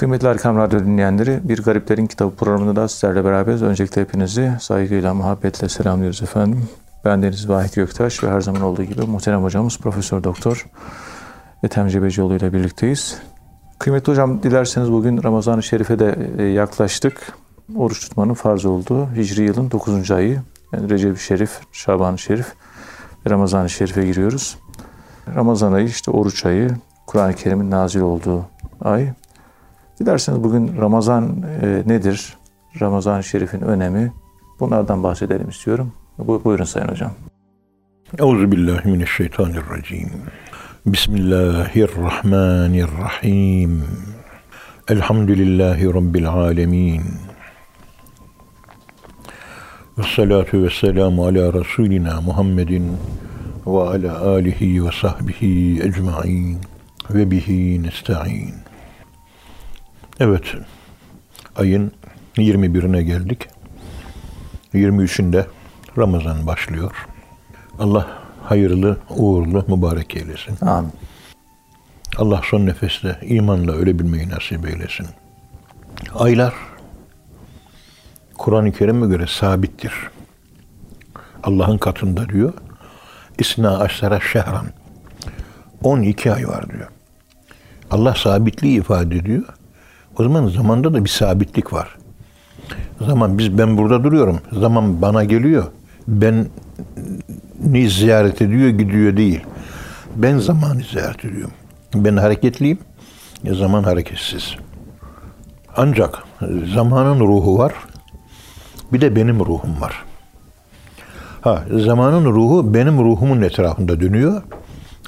Kıymetli Erkam Radyo dinleyenleri, Bir Gariplerin Kitabı programında da sizlerle beraberiz. Öncelikle hepinizi saygıyla, muhabbetle selamlıyoruz efendim. Ben Deniz Vahit Göktaş ve her zaman olduğu gibi muhterem hocamız Profesör Doktor Ethem Cebecioğlu ile birlikteyiz. Kıymetli hocam, dilerseniz bugün Ramazan-ı Şerif'e de e, yaklaştık. Oruç tutmanın farz olduğu Hicri yılın 9. ayı. Yani Recep-i Şerif, Şaban-ı Şerif ve Ramazan-ı Şerif'e giriyoruz. Ramazan ayı işte oruç ayı, Kur'an-ı Kerim'in nazil olduğu ay. Dilerseniz bugün Ramazan e, nedir? Ramazan-ı Şerif'in önemi. Bunlardan bahsedelim istiyorum. Bu, buyurun Sayın Hocam. Euzu billahi mineşşeytanirracim. Bismillahirrahmanirrahim. Elhamdülillahi rabbil alamin. Ve salatu ve selamu ala Resulina Muhammedin ve ala alihi ve sahbihi ecma'in ve bihi nesta'in. Evet, ayın 21'ine geldik. 23'ünde Ramazan başlıyor. Allah hayırlı, uğurlu, mübarek eylesin. Amin. Allah son nefeste imanla ölebilmeyi nasip eylesin. Aylar Kur'an-ı Kerim'e göre sabittir. Allah'ın katında diyor. İsna aşara şehran. 12 ay var diyor. Allah sabitliği ifade ediyor. O zaman zamanda da bir sabitlik var. Zaman biz ben burada duruyorum. Zaman bana geliyor. Ben ni ziyaret ediyor gidiyor değil. Ben zamanı ziyaret ediyorum. Ben hareketliyim. Ya zaman hareketsiz. Ancak zamanın ruhu var. Bir de benim ruhum var. Ha, zamanın ruhu benim ruhumun etrafında dönüyor.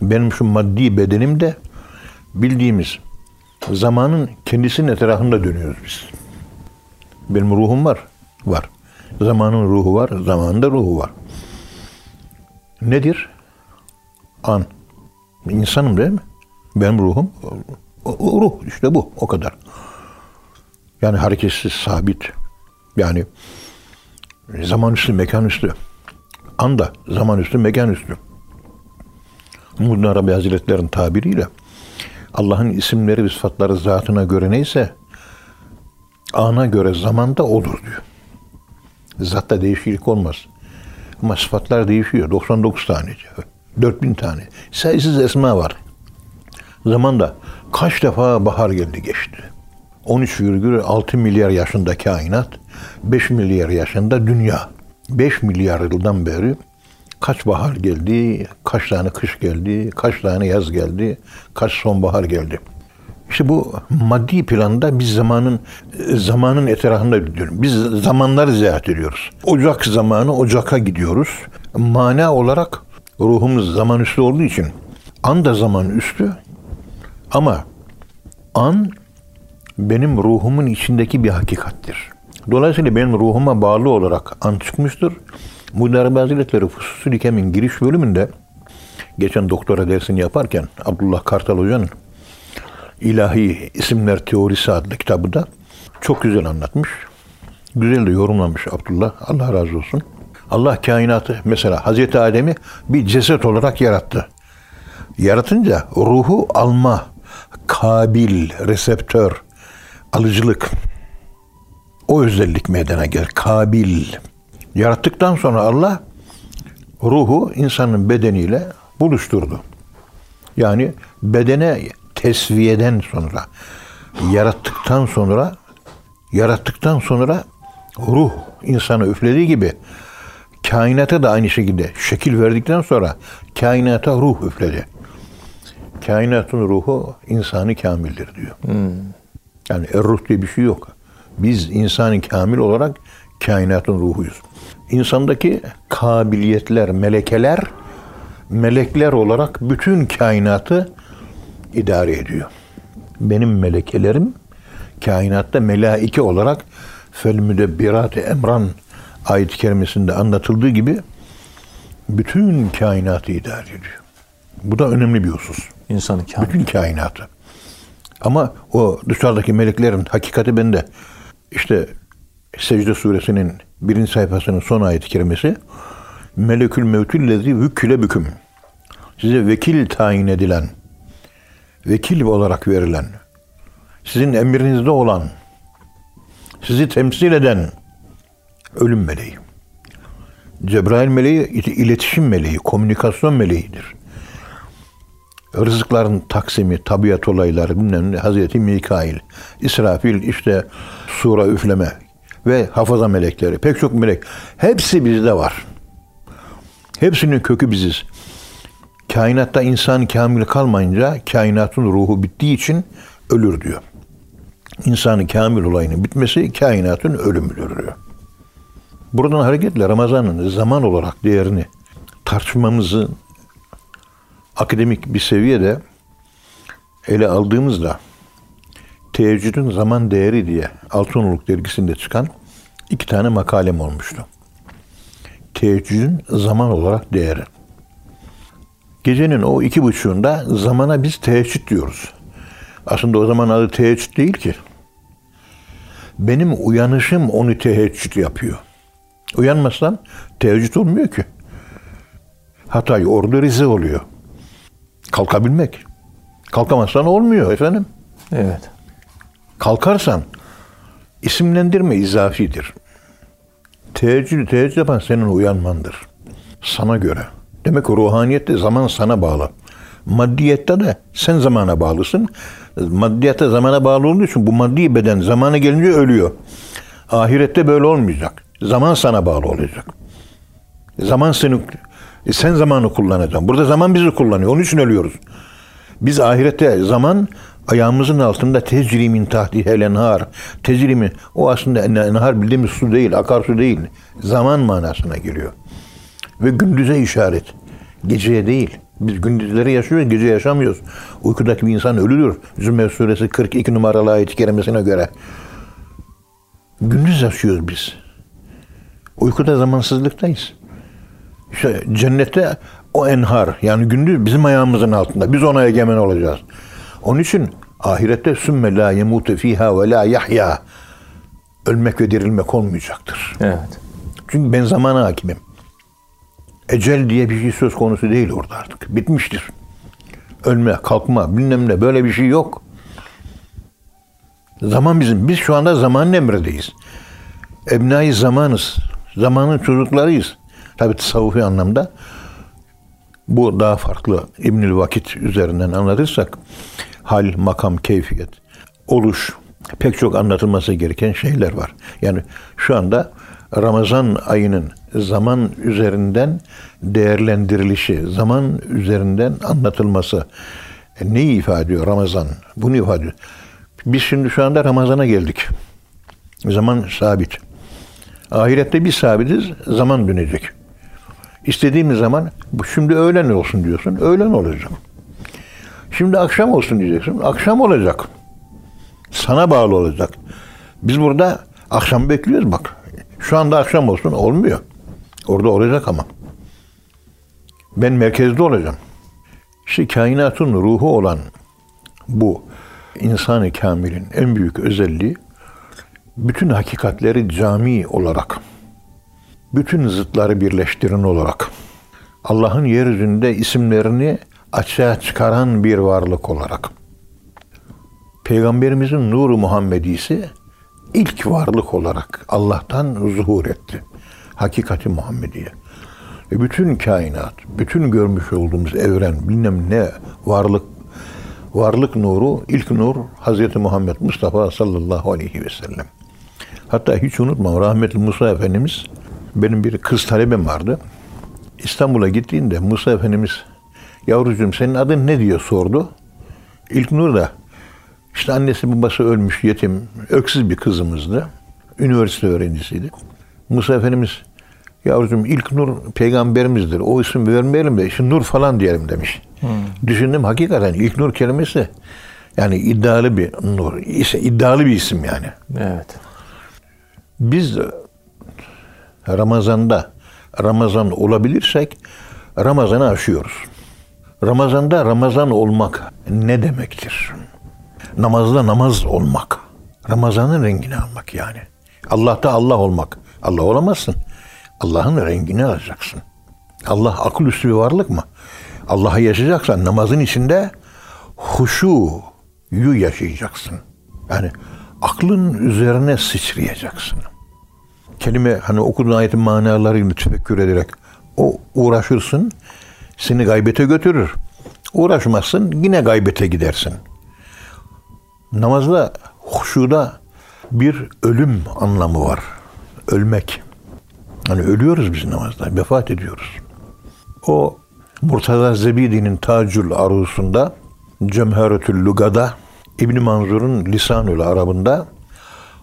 Benim şu maddi bedenim de bildiğimiz zamanın kendisinin etrafında dönüyoruz biz. Benim ruhum var. Var. Zamanın ruhu var. Zamanın da ruhu var. Nedir? An. İnsanım değil mi? Benim ruhum. O, o ruh işte bu. O kadar. Yani hareketsiz, sabit. Yani zaman üstü, mekan üstü. Anda zaman üstü, mekan üstü. Muhyiddin Arabi Hazretleri'nin tabiriyle Allah'ın isimleri ve sıfatları zatına göre neyse ana göre zamanda olur diyor. Zatta değişiklik olmaz. Ama sıfatlar değişiyor. 99 tane. 4000 tane. Sayısız esma var. Zamanda kaç defa bahar geldi geçti. 13,6 milyar yaşında kainat, 5 milyar yaşında dünya. 5 milyar yıldan beri kaç bahar geldi, kaç tane kış geldi, kaç tane yaz geldi, kaç sonbahar geldi. İşte bu maddi planda biz zamanın zamanın etrafında gidiyoruz. Biz zamanları ziyaret ediyoruz. Ocak zamanı Ocak'a gidiyoruz. Mana olarak ruhumuz zaman üstü olduğu için an da zaman üstü ama an benim ruhumun içindeki bir hakikattir. Dolayısıyla benim ruhuma bağlı olarak an çıkmıştır. Mudarebe Hazretleri Fususül Hikem'in giriş bölümünde geçen doktora dersini yaparken Abdullah Kartal Hoca'nın İlahi İsimler Teorisi adlı kitabı da çok güzel anlatmış. Güzel de yorumlamış Abdullah. Allah razı olsun. Allah kainatı mesela Hazreti Adem'i bir ceset olarak yarattı. Yaratınca ruhu alma, kabil, reseptör, alıcılık o özellik meydana gel. Kabil. Yarattıktan sonra Allah ruhu insanın bedeniyle buluşturdu. Yani bedene tesviyeden sonra, yarattıktan sonra, yarattıktan sonra ruh insana üflediği gibi kainata da aynı şekilde şekil verdikten sonra kainata ruh üfledi. Kainatın ruhu insanı kamildir diyor. Hmm. Yani er ruh diye bir şey yok. Biz insanı kamil olarak kainatın ruhuyuz. İnsandaki kabiliyetler, melekeler, melekler olarak bütün kainatı idare ediyor. Benim melekelerim kainatta melaike olarak fel müdebbirat emran ayet-i kerimesinde anlatıldığı gibi bütün kainatı idare ediyor. Bu da önemli bir husus. İnsanı kamil. Bütün kainatı. Ama o dışarıdaki meleklerin hakikati bende. İşte Secde suresinin birinci sayfasının son ayet-i kerimesi Melekül mevtüllezi vükküle büküm. Size vekil tayin edilen, vekil olarak verilen, sizin emrinizde olan, sizi temsil eden ölüm meleği. Cebrail meleği iletişim meleği, komünikasyon meleğidir. Rızıkların taksimi, tabiat olayları bilmem ne, Hazreti Mikail, İsrafil işte sura üfleme ve hafaza melekleri, pek çok melek. Hepsi bizde var. Hepsinin kökü biziz. Kainatta insan kamil kalmayınca kainatın ruhu bittiği için ölür diyor. İnsanın kamil olayının bitmesi kainatın ölümüdür diyor. Buradan hareketle Ramazan'ın zaman olarak değerini tartışmamızı akademik bir seviyede ele aldığımızda teheccüdün zaman değeri diye Altınoluk dergisinde çıkan iki tane makalem olmuştu. Teheccüdün zaman olarak değeri. Gecenin o iki buçuğunda zamana biz teheccüd diyoruz. Aslında o zaman adı teheccüd değil ki. Benim uyanışım onu teheccüd yapıyor. Uyanmazsan teheccüd olmuyor ki. Hatay orada Rize oluyor. Kalkabilmek. Kalkamazsan olmuyor efendim. Evet. Kalkarsan isimlendirme izafidir. Teheccüd, teheccüd yapan senin uyanmandır. Sana göre. Demek ki ruhaniyette zaman sana bağlı. Maddiyette de sen zamana bağlısın. Maddiyette zamana bağlı olduğu için bu maddi beden zamana gelince ölüyor. Ahirette böyle olmayacak. Zaman sana bağlı olacak. Zaman seni e sen zamanı kullanacaksın. Burada zaman bizi kullanıyor. Onun için ölüyoruz. Biz ahirette zaman ayağımızın altında tecri min tahtihel enhar. Tecri mi? O aslında enhar bildiğimiz su değil, akarsu değil. Zaman manasına geliyor. Ve gündüze işaret. Geceye değil. Biz gündüzleri yaşıyoruz, gece yaşamıyoruz. Uykudaki bir insan ölülür. Zümer suresi 42 numaralı ayet-i kerimesine göre. Gündüz yaşıyoruz biz. Uykuda zamansızlıktayız. İşte cennette o enhar yani gündüz bizim ayağımızın altında. Biz ona egemen olacağız. Onun için ahirette sümme la yemute fiha ve la yahya ölmek ve dirilmek olmayacaktır. Evet. Çünkü ben zamana hakimim. Ecel diye bir şey söz konusu değil orada artık. Bitmiştir. Ölme, kalkma, bilmem ne böyle bir şey yok. Zaman bizim. Biz şu anda zamanın emredeyiz. Ebnai zamanız. Zamanın çocuklarıyız. Tabi tasavvufi anlamda bu daha farklı İbnül Vakit üzerinden anlatırsak hal, makam, keyfiyet, oluş pek çok anlatılması gereken şeyler var. Yani şu anda Ramazan ayının zaman üzerinden değerlendirilişi, zaman üzerinden anlatılması e, neyi ifade ediyor Ramazan? Bunu ifade ediyor. Biz şimdi şu anda Ramazan'a geldik. Zaman sabit. Ahirette bir sabitiz, zaman dönecek. İstediğimiz zaman şimdi öğlen olsun diyorsun. Öğlen olacak. Şimdi akşam olsun diyeceksin. Akşam olacak. Sana bağlı olacak. Biz burada akşam bekliyoruz bak. Şu anda akşam olsun olmuyor. Orada olacak ama. Ben merkezde olacağım. İşte kainatın ruhu olan bu insanı kamilin en büyük özelliği bütün hakikatleri cami olarak bütün zıtları birleştirin olarak Allah'ın yeryüzünde isimlerini açığa çıkaran bir varlık olarak Peygamberimizin nuru Muhammedisi ilk varlık olarak Allah'tan zuhur etti. Hakikati Muhammediye. Ve bütün kainat, bütün görmüş olduğumuz evren, bilmem ne varlık, varlık nuru, ilk nur Hz. Muhammed Mustafa sallallahu aleyhi ve sellem. Hatta hiç unutmam rahmetli Musa Efendimiz benim bir kız talebem vardı. İstanbul'a gittiğinde Musa Efendimiz yavrucuğum senin adın ne diye sordu. İlk Nur da işte annesi babası ölmüş yetim, öksüz bir kızımızdı. Üniversite öğrencisiydi. Musa Efendimiz yavrucuğum ilk Nur peygamberimizdir. O isim vermeyelim de işte Nur falan diyelim demiş. Hmm. Düşündüm hakikaten ilk Nur kelimesi yani iddialı bir Nur. iddialı bir isim yani. Evet. Biz Ramazan'da Ramazan olabilirsek Ramazan'ı aşıyoruz. Ramazan'da Ramazan olmak ne demektir? Namazda namaz olmak. Ramazan'ın rengini almak yani. Allah'ta Allah olmak. Allah olamazsın. Allah'ın rengini alacaksın. Allah akıl üstü bir varlık mı? Allah'ı yaşayacaksan namazın içinde huşuyu yaşayacaksın. Yani aklın üzerine sıçrayacaksın. Kelime hani okuduğun ayetin manalarıyla tefekkür ederek o uğraşırsın, seni gaybete götürür. Uğraşmazsın, yine gaybete gidersin. Namazda, huşuda bir ölüm anlamı var. Ölmek. Hani ölüyoruz biz namazda, vefat ediyoruz. O Murtaza Zebidi'nin Tacül Arus'unda Cemheretül Lugada İbn Manzur'un Lisanül Arabında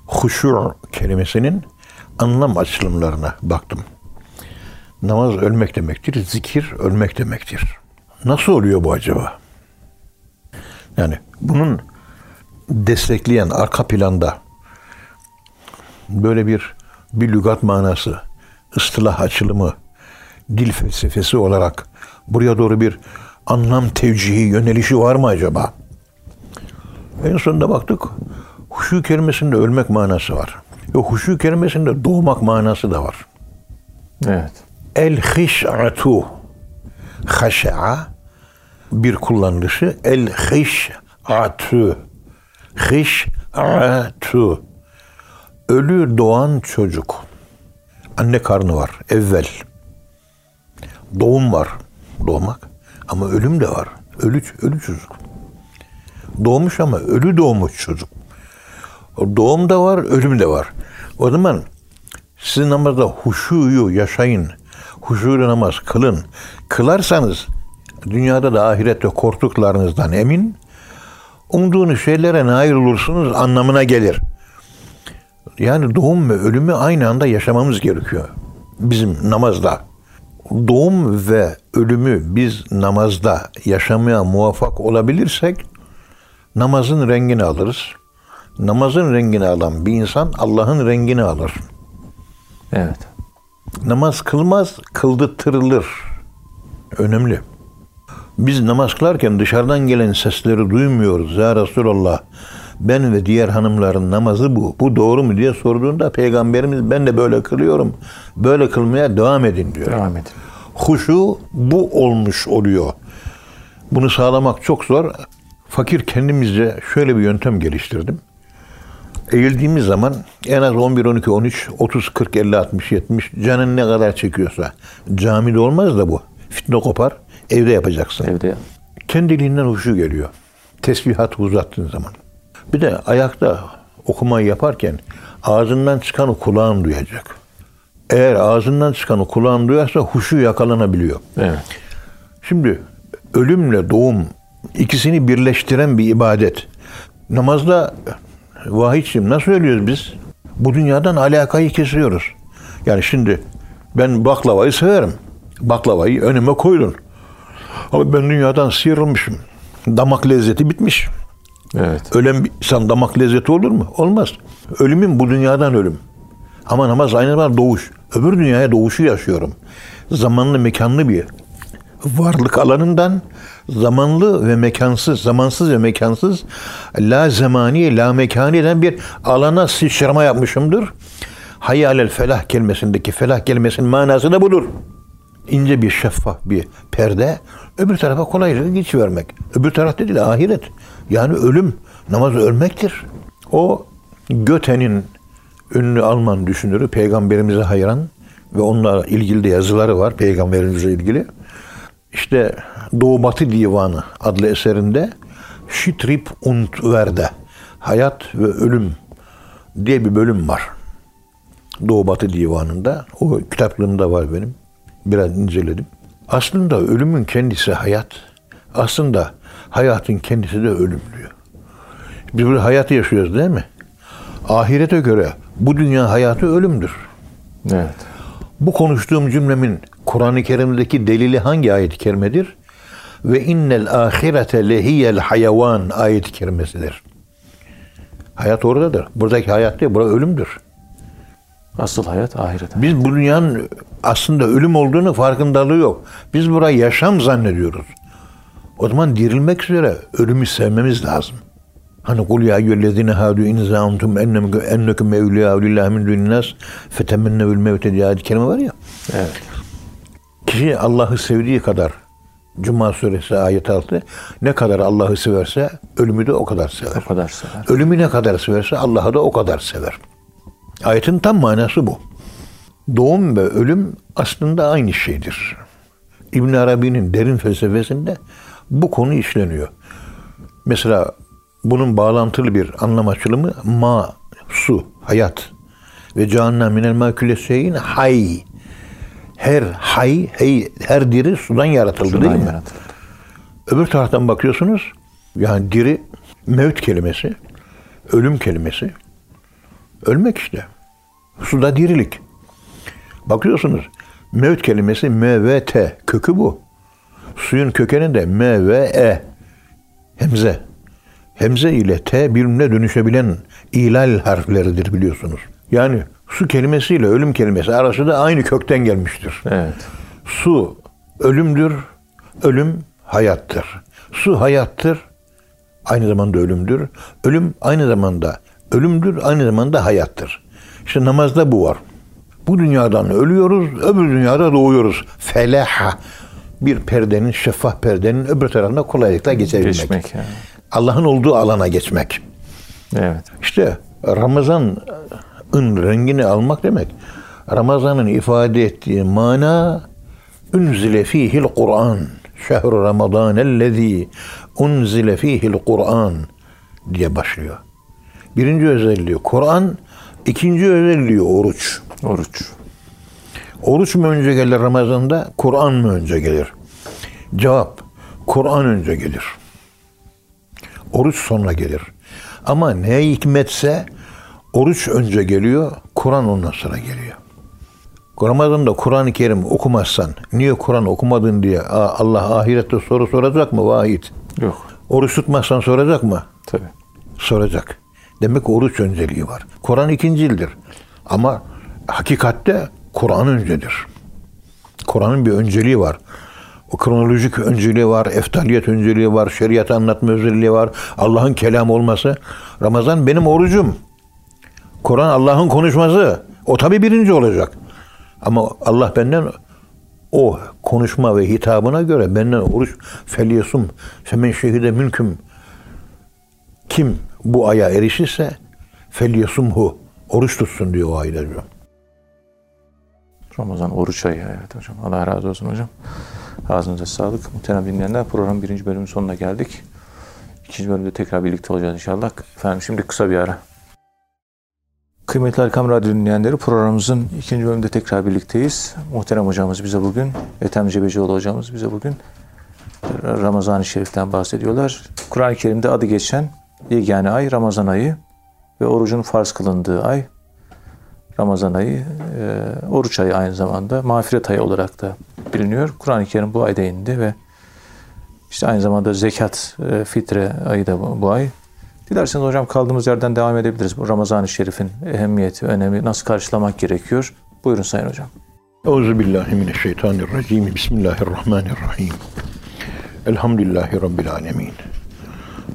huşu kelimesinin anlam açılımlarına baktım. Namaz ölmek demektir, zikir ölmek demektir. Nasıl oluyor bu acaba? Yani bunun destekleyen arka planda böyle bir bir lügat manası, ıstılah açılımı, dil felsefesi olarak buraya doğru bir anlam tevcihi, yönelişi var mı acaba? En sonunda baktık, huşu kelimesinde ölmek manası var. Ve huşu kelimesinde doğmak manası da var. Evet. El hiş'atu haşa bir kullanılışı el hiş'atu hiş'atu ölü doğan çocuk. Anne karnı var evvel. Doğum var doğmak. Ama ölüm de var. Ölü ölü çocuk. Doğmuş ama ölü doğmuş çocuk. Doğum da var ölüm de var. O zaman siz namazda huşuyu yaşayın huşuyla namaz kılın kılarsanız dünyada da ahirette korktuklarınızdan emin umduğunuz şeylere nail olursunuz anlamına gelir. Yani doğum ve ölümü aynı anda yaşamamız gerekiyor. Bizim namazda. Doğum ve ölümü biz namazda yaşamaya muvaffak olabilirsek namazın rengini alırız. Namazın rengini alan bir insan Allah'ın rengini alır. Evet. Namaz kılmaz, kıldırtırılır. Önemli. Biz namaz kılarken dışarıdan gelen sesleri duymuyoruz. Ya Resulallah ben ve diğer hanımların namazı bu. Bu doğru mu diye sorduğunda peygamberimiz ben de böyle kılıyorum. Böyle kılmaya devam edin diyor. Devam edin. Huşu bu olmuş oluyor. Bunu sağlamak çok zor. Fakir kendimizce şöyle bir yöntem geliştirdim. Eğildiğimiz zaman en az 11, 12, 13, 30, 40, 50, 60, 70 canın ne kadar çekiyorsa camide olmaz da bu. Fitne kopar. Evde yapacaksın. Evde. Kendiliğinden huşu geliyor. Tesbihat uzattığın zaman. Bir de ayakta okumayı yaparken ağzından çıkanı kulağın duyacak. Eğer ağzından çıkanı kulağın duyarsa huşu yakalanabiliyor. Evet. Şimdi ölümle doğum ikisini birleştiren bir ibadet. Namazda vahidçim nasıl ölüyoruz biz? Bu dünyadan alakayı kesiyoruz. Yani şimdi ben baklavayı severim. Baklavayı önüme koydun. Ama ben dünyadan sıyrılmışım. Damak lezzeti bitmiş. Evet. Ölen bir insan damak lezzeti olur mu? Olmaz. Ölümün bu dünyadan ölüm. Ama namaz aynı zamanda doğuş. Öbür dünyaya doğuşu yaşıyorum. Zamanlı mekanlı bir varlık alanından zamanlı ve mekansız, zamansız ve mekansız la zamani, la mekani eden bir alana sıçrama yapmışımdır. Hayalel felah kelimesindeki felah kelimesinin manası da budur. İnce bir şeffaf bir perde öbür tarafa kolayca geç vermek. Öbür taraf değil ahiret. Yani ölüm, namaz ölmektir. O Göte'nin ünlü Alman düşünürü peygamberimize hayran ve onunla ilgili de yazıları var peygamberimize ilgili. İşte Doğu Batı Divanı adlı eserinde Şitrip und Verde Hayat ve Ölüm diye bir bölüm var. Doğu Batı Divanı'nda. O kitaplığımda var benim. Biraz inceledim. Aslında ölümün kendisi hayat. Aslında hayatın kendisi de ölüm diyor. Biz burada hayatı yaşıyoruz değil mi? Ahirete göre bu dünya hayatı ölümdür. Evet. Bu konuştuğum cümlemin Kur'an-ı Kerim'deki delili hangi ayet-i kerimedir? Ve innel ahirete lehiyel hayvan ayet-i kerimesidir. Hayat oradadır. Buradaki hayat değil, burada ölümdür. Asıl hayat ahirete. Biz bu dünyanın aslında ölüm olduğunu farkındalığı yok. Biz burayı yaşam zannediyoruz. O zaman dirilmek üzere ölümü sevmemiz lazım. Hani kul ya eyyühellezine hadu in zaamtum ennem ennekum evliya min dunin nas fetemennevül mevte diye ayet-i kerime var ya. Evet. Kişi Allah'ı sevdiği kadar Cuma suresi ayet 6. Ne kadar Allah'ı severse ölümü de o kadar sever. O kadar sever. Ölümü ne kadar severse Allah'ı da o kadar sever. Ayetin tam manası bu. Doğum ve ölüm aslında aynı şeydir. İbn Arabi'nin derin felsefesinde bu konu işleniyor. Mesela bunun bağlantılı bir anlam açılımı ma, su, hayat ve cehennem minel maküleseyin hay. Her hay, hey, her diri sudan yaratıldı Sudan değil mi? yaratıldı. Öbür taraftan bakıyorsunuz yani diri mevt kelimesi, ölüm kelimesi. Ölmek işte. Suda dirilik. Bakıyorsunuz mevt kelimesi M ve T kökü bu. Suyun kökeni de M ve E. Hemze. Hemze ile T birbirine dönüşebilen ilal harfleridir biliyorsunuz. Yani su kelimesiyle ölüm kelimesi arası da aynı kökten gelmiştir. Evet. Su ölümdür, ölüm hayattır. Su hayattır, aynı zamanda ölümdür. Ölüm aynı zamanda ölümdür, aynı zamanda hayattır. İşte namazda bu var. Bu dünyadan ölüyoruz, öbür dünyada doğuyoruz. Felaha. Bir perdenin, şeffaf perdenin öbür tarafına kolaylıkla geçebilmek. Geçmek yani. Allah'ın olduğu alana geçmek. Evet. İşte Ramazan'ın rengini almak demek. Ramazan'ın ifade ettiği mana unzile fihil Kur'an. Şehru Ramazan ellezî unzile fihil Kur'an diye başlıyor. Birinci özelliği Kur'an, ikinci özelliği oruç. Oruç. Oruç mu önce gelir Ramazan'da, Kur'an mı önce gelir? Cevap, Kur'an önce gelir. Oruç sonra gelir. Ama ne hikmetse oruç önce geliyor, Kur'an ondan sonra geliyor. Ramazan'da Kur'an-ı Kerim okumazsan, niye Kur'an okumadın diye "Aa, Allah ahirette soru soracak mı vahit? Yok. Oruç tutmazsan soracak mı? Tabii. soracak. Demek oruç önceliği var. Kur'an ikincildir. Ama hakikatte Kur'an öncedir. Kur'an'ın bir önceliği var. O kronolojik önceliği var, eftaliyet önceliği var, şeriatı anlatma özelliği var, Allah'ın kelamı olması. Ramazan benim orucum. Kur'an Allah'ın konuşması. O tabi birinci olacak. Ama Allah benden o konuşma ve hitabına göre benden oruç felyesum femen şehide mülküm kim bu aya erişirse felyesumhu oruç tutsun diyor o ayda diyor. Ramazan oruç ayı evet hocam. Allah razı olsun hocam. Ağzınıza sağlık. Muhterem dinleyenler programın birinci bölümün sonuna geldik. İkinci bölümde tekrar birlikte olacağız inşallah. Efendim şimdi kısa bir ara. Kıymetli Erkam Radyo dinleyenleri programımızın ikinci bölümünde tekrar birlikteyiz. Muhterem hocamız bize bugün, Ethem Cebecioğlu hocamız bize bugün Ramazan-ı Şerif'ten bahsediyorlar. Kur'an-ı Kerim'de adı geçen yegane ay Ramazan ayı ve orucun farz kılındığı ay Ramazan ayı, e, oruç ayı aynı zamanda mağfiret ayı olarak da biliniyor. Kur'an-ı Kerim bu ayda indi ve işte aynı zamanda zekat, e, fitre ayı da bu, bu ay. Dilerseniz hocam kaldığımız yerden devam edebiliriz. Bu Ramazan-ı Şerif'in ehemmiyeti, önemi nasıl karşılamak gerekiyor? Buyurun Sayın Hocam. Euzubillahimineşşeytanirracim. Bismillahirrahmanirrahim. Elhamdülillahi Rabbil alemin.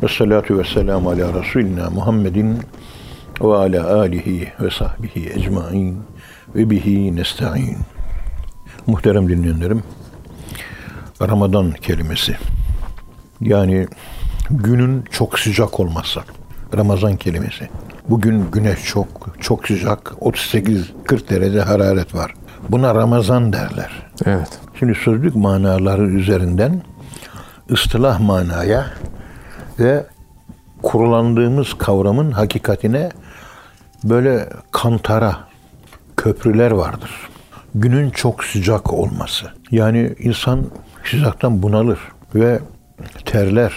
Ve salatu ve selamu ala Resulina Muhammedin ve ala alihi ve sahbihi ecmain ve bihi nesta'in. Muhterem dinleyenlerim, Ramazan kelimesi. Yani günün çok sıcak olması. Ramazan kelimesi. Bugün güneş çok çok sıcak. 38-40 derece hararet var. Buna Ramazan derler. Evet. Şimdi sözlük manaları üzerinden ıstılah manaya ve kurulandığımız kavramın hakikatine böyle kantara, köprüler vardır. Günün çok sıcak olması. Yani insan sıcaktan bunalır ve terler.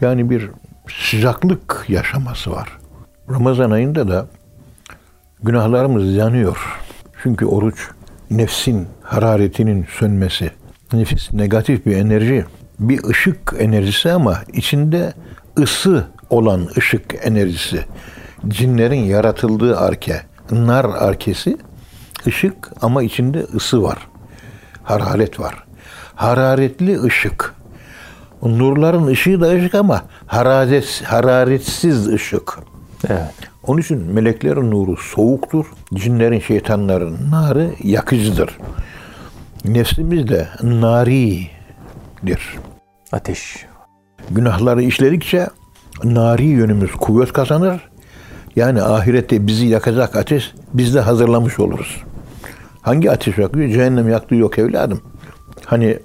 Yani bir sıcaklık yaşaması var. Ramazan ayında da günahlarımız yanıyor. Çünkü oruç nefsin hararetinin sönmesi. Nefis negatif bir enerji. Bir ışık enerjisi ama içinde ısı olan ışık enerjisi. Cinlerin yaratıldığı arke, nar arkesi ışık ama içinde ısı var. Hararet var. Hararetli ışık. Nurların ışığı da ışık ama hararet, hararetsiz ışık. Evet. Onun için meleklerin nuru soğuktur. Cinlerin, şeytanların narı yakıcıdır. Nefsimiz de naridir. Ateş. Günahları işledikçe nari yönümüz kuvvet kazanır. Yani ahirette bizi yakacak ateş biz de hazırlamış oluruz. Hangi ateş yakıyor? Cehennem yaktığı yok evladım. Hani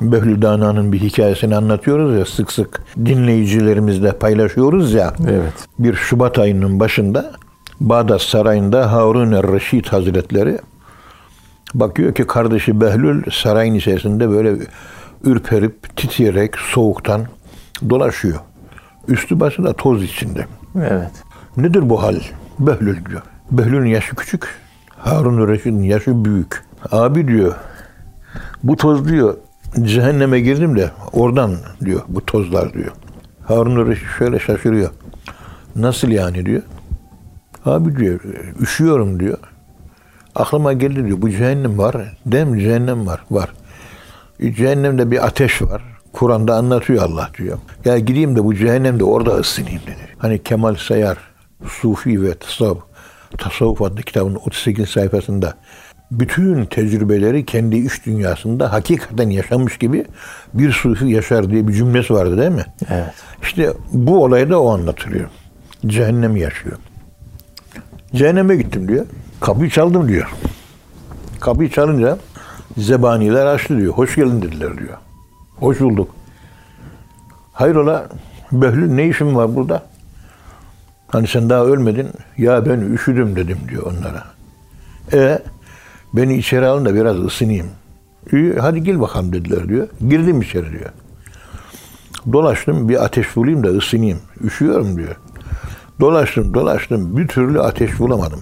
Behlül Dana'nın bir hikayesini anlatıyoruz ya sık sık dinleyicilerimizle paylaşıyoruz ya. Evet. Bir Şubat ayının başında Bağdat Sarayı'nda Harun er-Reşid Hazretleri bakıyor ki kardeşi Behlül sarayın içerisinde böyle ürperip titreyerek soğuktan dolaşıyor. Üstü başı da toz içinde. Evet. Nedir bu hal? Behlül diyor. Behlül'ün yaşı küçük. Harun Reşid'in yaşı büyük. Abi diyor bu toz diyor cehenneme girdim de oradan diyor bu tozlar diyor. Harun Reşid şöyle şaşırıyor. Nasıl yani diyor. Abi diyor üşüyorum diyor. Aklıma geldi diyor bu cehennem var. Değil mi? Cehennem var. Var. E, Cehennemde bir ateş var. Kur'an'da anlatıyor Allah diyor. Ya gideyim de bu cehennemde orada ısınayım dedi. Hani Kemal Sayar Sufi ve Tasavvuf, Tasavvuf adlı kitabın 38 sayfasında bütün tecrübeleri kendi iç dünyasında hakikaten yaşamış gibi bir sufi yaşar diye bir cümlesi vardı değil mi? Evet. İşte bu olayda o anlatılıyor. Cehennem yaşıyor. Cehenneme gittim diyor. Kapıyı çaldım diyor. Kapıyı çalınca zebaniler açtı diyor. Hoş geldin dediler diyor. Hoş bulduk. Hayrola Behlül ne işin var burada? Hani sen daha ölmedin. Ya ben üşüdüm dedim diyor onlara. E beni içeri alın da biraz ısınayım. İyi hadi gel bakalım dediler diyor. Girdim içeri diyor. Dolaştım bir ateş bulayım da ısınayım. Üşüyorum diyor. Dolaştım dolaştım bir türlü ateş bulamadım.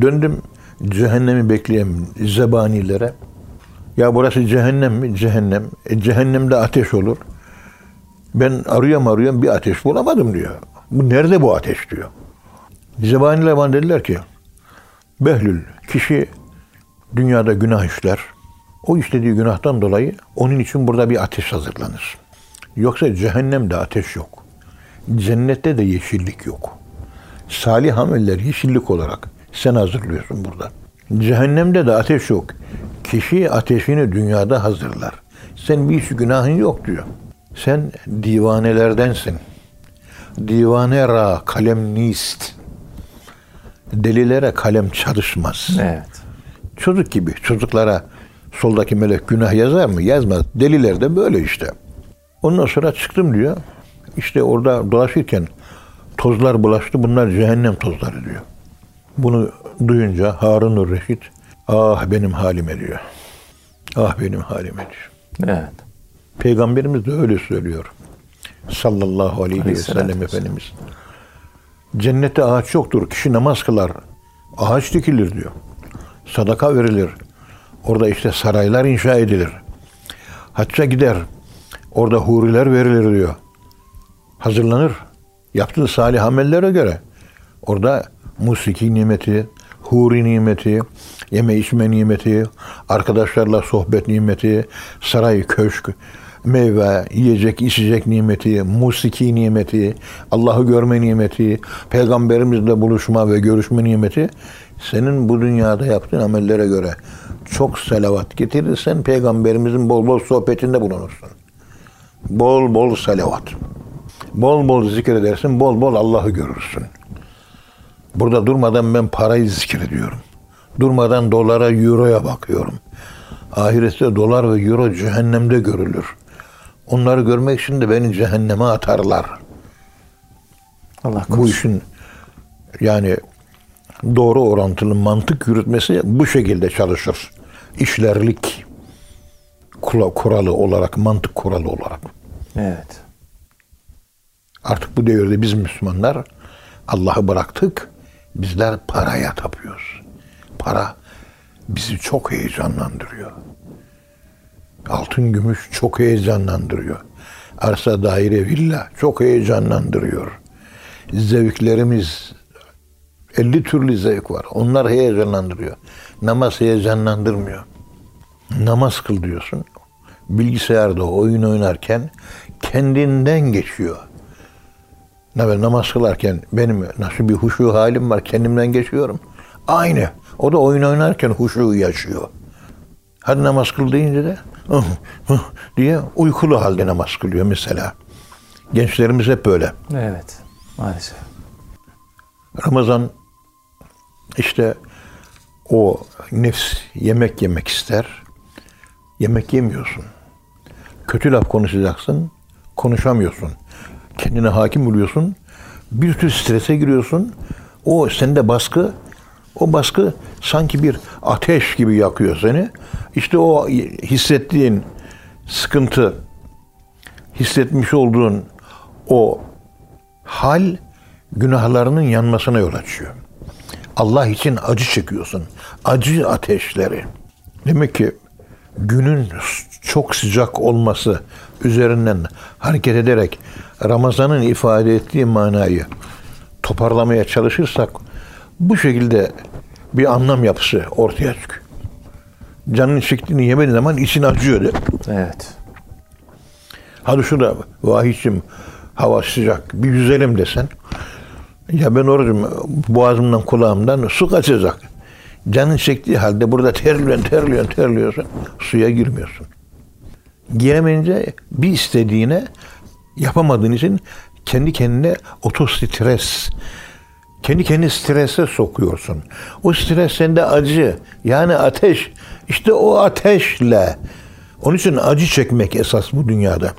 Döndüm cehennemi bekleyen zebanilere. Ya burası cehennem mi? Cehennem. E, cehennemde ateş olur. Ben arıyorum arıyorum bir ateş bulamadım diyor. Bu nerede bu ateş diyor. Zebaniler bana dediler ki Behlül kişi dünyada günah işler. O işlediği günahtan dolayı onun için burada bir ateş hazırlanır. Yoksa cehennemde ateş yok. Cennette de yeşillik yok. Salih ameller yeşillik olarak sen hazırlıyorsun burada. Cehennemde de ateş yok. Kişi ateşini dünyada hazırlar. Sen bir hiç günahın yok diyor. Sen divanelerdensin. Divane ra kalem nist. Delilere kalem çalışmaz. Evet. Çocuk gibi. Çocuklara soldaki melek günah yazar mı? Yazmaz. Deliler de böyle işte. Ondan sonra çıktım diyor. İşte orada dolaşırken tozlar bulaştı. Bunlar cehennem tozları diyor. Bunu duyunca Harun Reşit ah benim halime diyor. Ah benim halime diyor. Evet. Peygamberimiz de öyle söylüyor. Sallallahu aleyhi ve sellem. Efendimiz. Cennette ağaç yoktur. Kişi namaz kılar. Ağaç dikilir diyor. Sadaka verilir. Orada işte saraylar inşa edilir. Hacca gider. Orada huriler verilir diyor. Hazırlanır. Yaptığı salih amellere göre. Orada musiki nimeti, huri nimeti, yeme içme nimeti, arkadaşlarla sohbet nimeti, saray, köşk, meyve, yiyecek, içecek nimeti, musiki nimeti, Allah'ı görme nimeti, peygamberimizle buluşma ve görüşme nimeti senin bu dünyada yaptığın amellere göre çok selavat getirirsen peygamberimizin bol bol sohbetinde bulunursun. Bol bol selavat. Bol bol zikredersin, bol bol Allah'ı görürsün. Burada durmadan ben parayı zikrediyorum. Durmadan dolara, euroya bakıyorum. Ahirette dolar ve euro cehennemde görülür. Onları görmek için de beni cehenneme atarlar. Allah Bu korusun. işin yani doğru orantılı mantık yürütmesi bu şekilde çalışır. İşlerlik kuralı olarak, mantık kuralı olarak. Evet. Artık bu devirde biz Müslümanlar Allah'ı bıraktık. Bizler paraya tapıyoruz. Para bizi çok heyecanlandırıyor. Altın, gümüş çok heyecanlandırıyor. Arsa, daire, villa çok heyecanlandırıyor. Zevklerimiz 50 türlü zevk var. Onlar heyecanlandırıyor. Namaz heyecanlandırmıyor. Namaz kıl diyorsun. Bilgisayarda oyun oynarken kendinden geçiyor. Ne ben namaz kılarken benim nasıl bir huşu halim var kendimden geçiyorum. Aynı. O da oyun oynarken huşu yaşıyor. Hadi namaz kıl deyince de "Hıh, hıh" diye uykulu halde namaz kılıyor mesela. Gençlerimiz hep böyle. Evet. Maalesef. Ramazan işte o nefs yemek yemek ister. Yemek yemiyorsun. Kötü laf konuşacaksın. Konuşamıyorsun. Kendine hakim oluyorsun. Bir tür strese giriyorsun. O sende baskı. O baskı sanki bir ateş gibi yakıyor seni. İşte o hissettiğin sıkıntı, hissetmiş olduğun o hal günahlarının yanmasına yol açıyor. Allah için acı çekiyorsun. Acı ateşleri. Demek ki günün çok sıcak olması üzerinden hareket ederek Ramazan'ın ifade ettiği manayı toparlamaya çalışırsak bu şekilde bir anlam yapısı ortaya çıkıyor. Canın çektiğini yemediğin zaman için acıyor. de. Evet. Hadi şurada vahiyçim hava sıcak bir yüzelim desen. Ya ben orucum boğazımdan kulağımdan su kaçacak. Canın çektiği halde burada terliyorsun terliyorsun terliyorsun suya girmiyorsun. Giremeyince bir istediğine yapamadığın için kendi kendine otostres kendi kendini strese sokuyorsun. O stres sende acı. Yani ateş. İşte o ateşle. Onun için acı çekmek esas bu dünyada.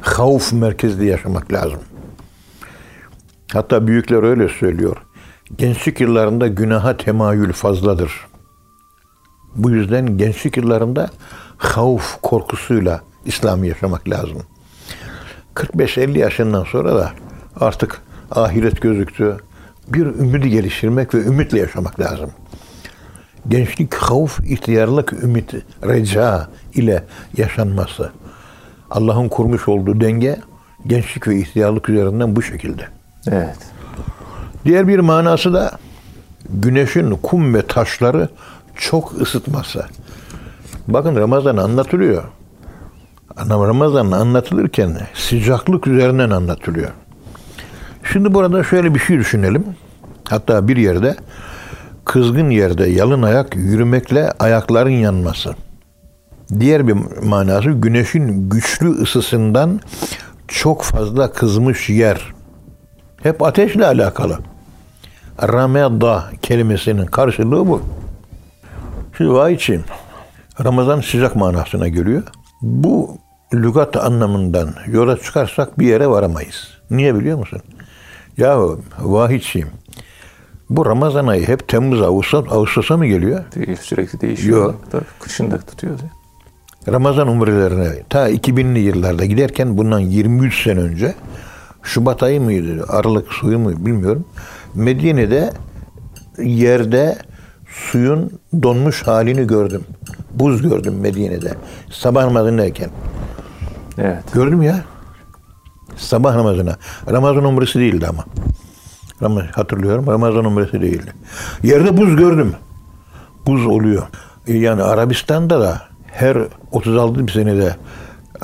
Havf merkezli yaşamak lazım. Hatta büyükler öyle söylüyor. Gençlik yıllarında günaha temayül fazladır. Bu yüzden gençlik yıllarında havf korkusuyla İslam'ı yaşamak lazım. 45-50 yaşından sonra da artık ahiret gözüktü. Bir ümidi geliştirmek ve ümitle yaşamak lazım. Gençlik, havf, ihtiyarlık, ümit, reca ile yaşanması. Allah'ın kurmuş olduğu denge gençlik ve ihtiyarlık üzerinden bu şekilde. Evet. Diğer bir manası da güneşin kum ve taşları çok ısıtması. Bakın Ramazan anlatılıyor. Ama Ramazan anlatılırken sıcaklık üzerinden anlatılıyor. Şimdi burada şöyle bir şey düşünelim. Hatta bir yerde kızgın yerde yalın ayak yürümekle ayakların yanması. Diğer bir manası güneşin güçlü ısısından çok fazla kızmış yer. Hep ateşle alakalı. Rameda kelimesinin karşılığı bu. Şimdi vay için Ramazan sıcak manasına geliyor. Bu lügat anlamından yola çıkarsak bir yere varamayız. Niye biliyor musun? Ya vahidçiyim. Bu Ramazan ayı hep Temmuz, Ağustos, Ağustos'a mı geliyor? Değil, sürekli değişiyor. Yok. Tabii, kışın da tutuyor. Ramazan umrelerine ta 2000'li yıllarda giderken bundan 23 sene önce Şubat ayı mıydı, Aralık suyu mu bilmiyorum. Medine'de yerde suyun donmuş halini gördüm. Buz gördüm Medine'de. Sabah namazındayken. Evet. Gördüm ya. Sabah namazına. Ramazan umresi değildi ama. Hatırlıyorum. Ramazan umresi değildi. Yerde buz gördüm. Buz oluyor. E, Yani Arabistan'da da her 36 bir senede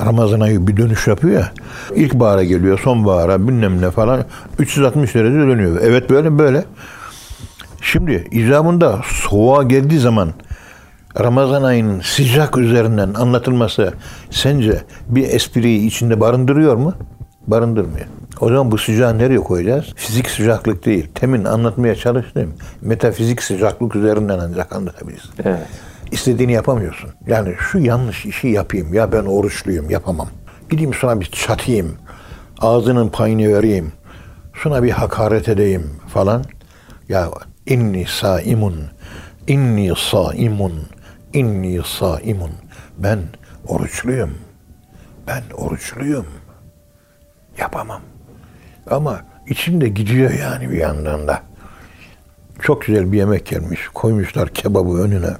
Ramazan ayı bir dönüş yapıyor ya. İlkbahara geliyor, sonbahara bilmem ne falan. 360 derece dönüyor. Evet böyle böyle. Şimdi icabında soğuğa geldiği zaman Ramazan ayının sıcak üzerinden anlatılması sence bir espriyi içinde barındırıyor mu? Barındırmıyor. O zaman bu sıcağı nereye koyacağız? Fizik sıcaklık değil. Temin anlatmaya çalıştığım metafizik sıcaklık üzerinden ancak anlatabiliriz. Evet. İstediğini yapamıyorsun. Yani şu yanlış işi yapayım. Ya ben oruçluyum yapamam. Gideyim şuna bir çatayım. Ağzının payını vereyim. Şuna bir hakaret edeyim falan. Ya inni saimun. inni saimun. inni saimun. Ben oruçluyum. Ben oruçluyum. Yapamam. Ama içinde gidiyor yani bir yandan da. Çok güzel bir yemek gelmiş. Koymuşlar kebabı önüne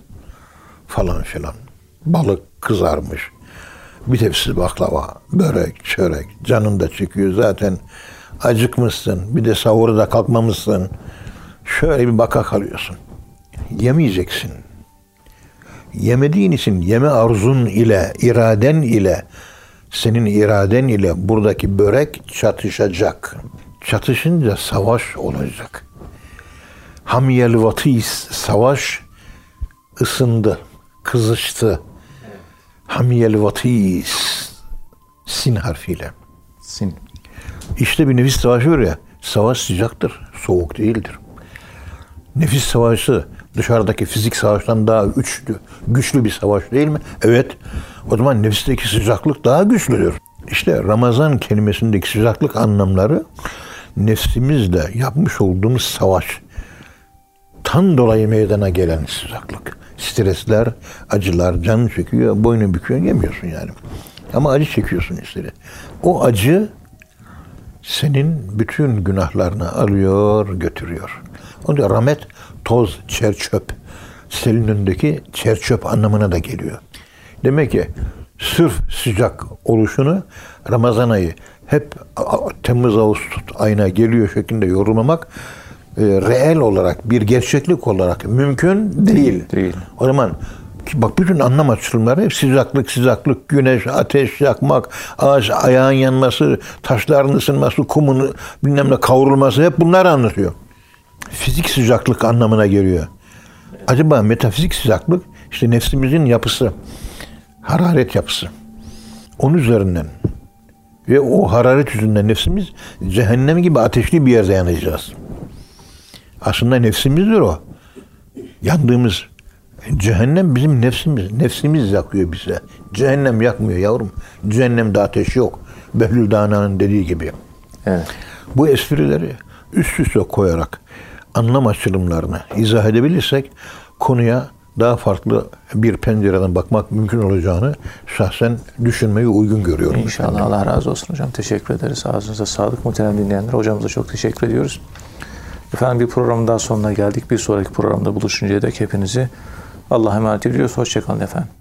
falan filan. Balık kızarmış. Bir tepsi baklava, börek, çörek. Canın da çıkıyor zaten. Acıkmışsın. Bir de sahurda kalkmamışsın. Şöyle bir baka kalıyorsun. Yemeyeceksin. Yemediğin için yeme arzun ile, iraden ile, senin iraden ile buradaki börek çatışacak. Çatışınca savaş olacak. Hamiyel vatis, savaş ısındı, kızıştı. Hamiyel vatis. Sin harfiyle. Sin. İşte bir nefis savaşı var ya. Savaş sıcaktır, soğuk değildir. Nefis savaşı dışarıdaki fizik savaştan daha güçlü, güçlü bir savaş değil mi? Evet. O zaman nefisteki sıcaklık daha güçlüdür. İşte Ramazan kelimesindeki sıcaklık anlamları nefsimizle yapmış olduğumuz savaş tan dolayı meydana gelen sıcaklık. Stresler, acılar, canın çekiyor, boynu büküyor, yemiyorsun yani. Ama acı çekiyorsun istedi. O acı senin bütün günahlarını alıyor, götürüyor. O da rahmet, toz, çer çöp. Senin önündeki çer çöp anlamına da geliyor. Demek ki sırf sıcak oluşunu Ramazan ayı hep Temmuz Ağustos ayına geliyor şeklinde yorumlamak reel olarak bir gerçeklik olarak mümkün değil. Değil. O zaman bak bütün anlam açılımları sıcaklık, sıcaklık, güneş, ateş yakmak, ağaç ayağın yanması, taşların ısınması, kumun bilmem ne kavrulması hep bunlar anlatıyor. Fizik sıcaklık anlamına geliyor. Acaba metafizik sıcaklık işte nefsimizin yapısı, hararet yapısı. Onun üzerinden ve o hararet yüzünden nefsimiz cehennem gibi ateşli bir yerde yanacağız. Aslında nefsimizdir o. Yandığımız cehennem bizim nefsimiz. Nefsimiz yakıyor bize. Cehennem yakmıyor yavrum. Cehennemde ateş yok. Behlül Dana'nın dediği gibi. Evet. Bu esprileri üst üste koyarak anlam açılımlarını izah edebilirsek konuya daha farklı bir pencereden bakmak mümkün olacağını şahsen düşünmeyi uygun görüyorum. İnşallah Allah razı olsun hocam. Teşekkür ederiz. Ağzınıza sağlık. Muhterem dinleyenler. Hocamıza çok teşekkür ediyoruz. Efendim bir programın daha sonuna geldik. Bir sonraki programda buluşuncaya dek hepinizi Allah'a emanet ediyoruz. Hoşçakalın efendim.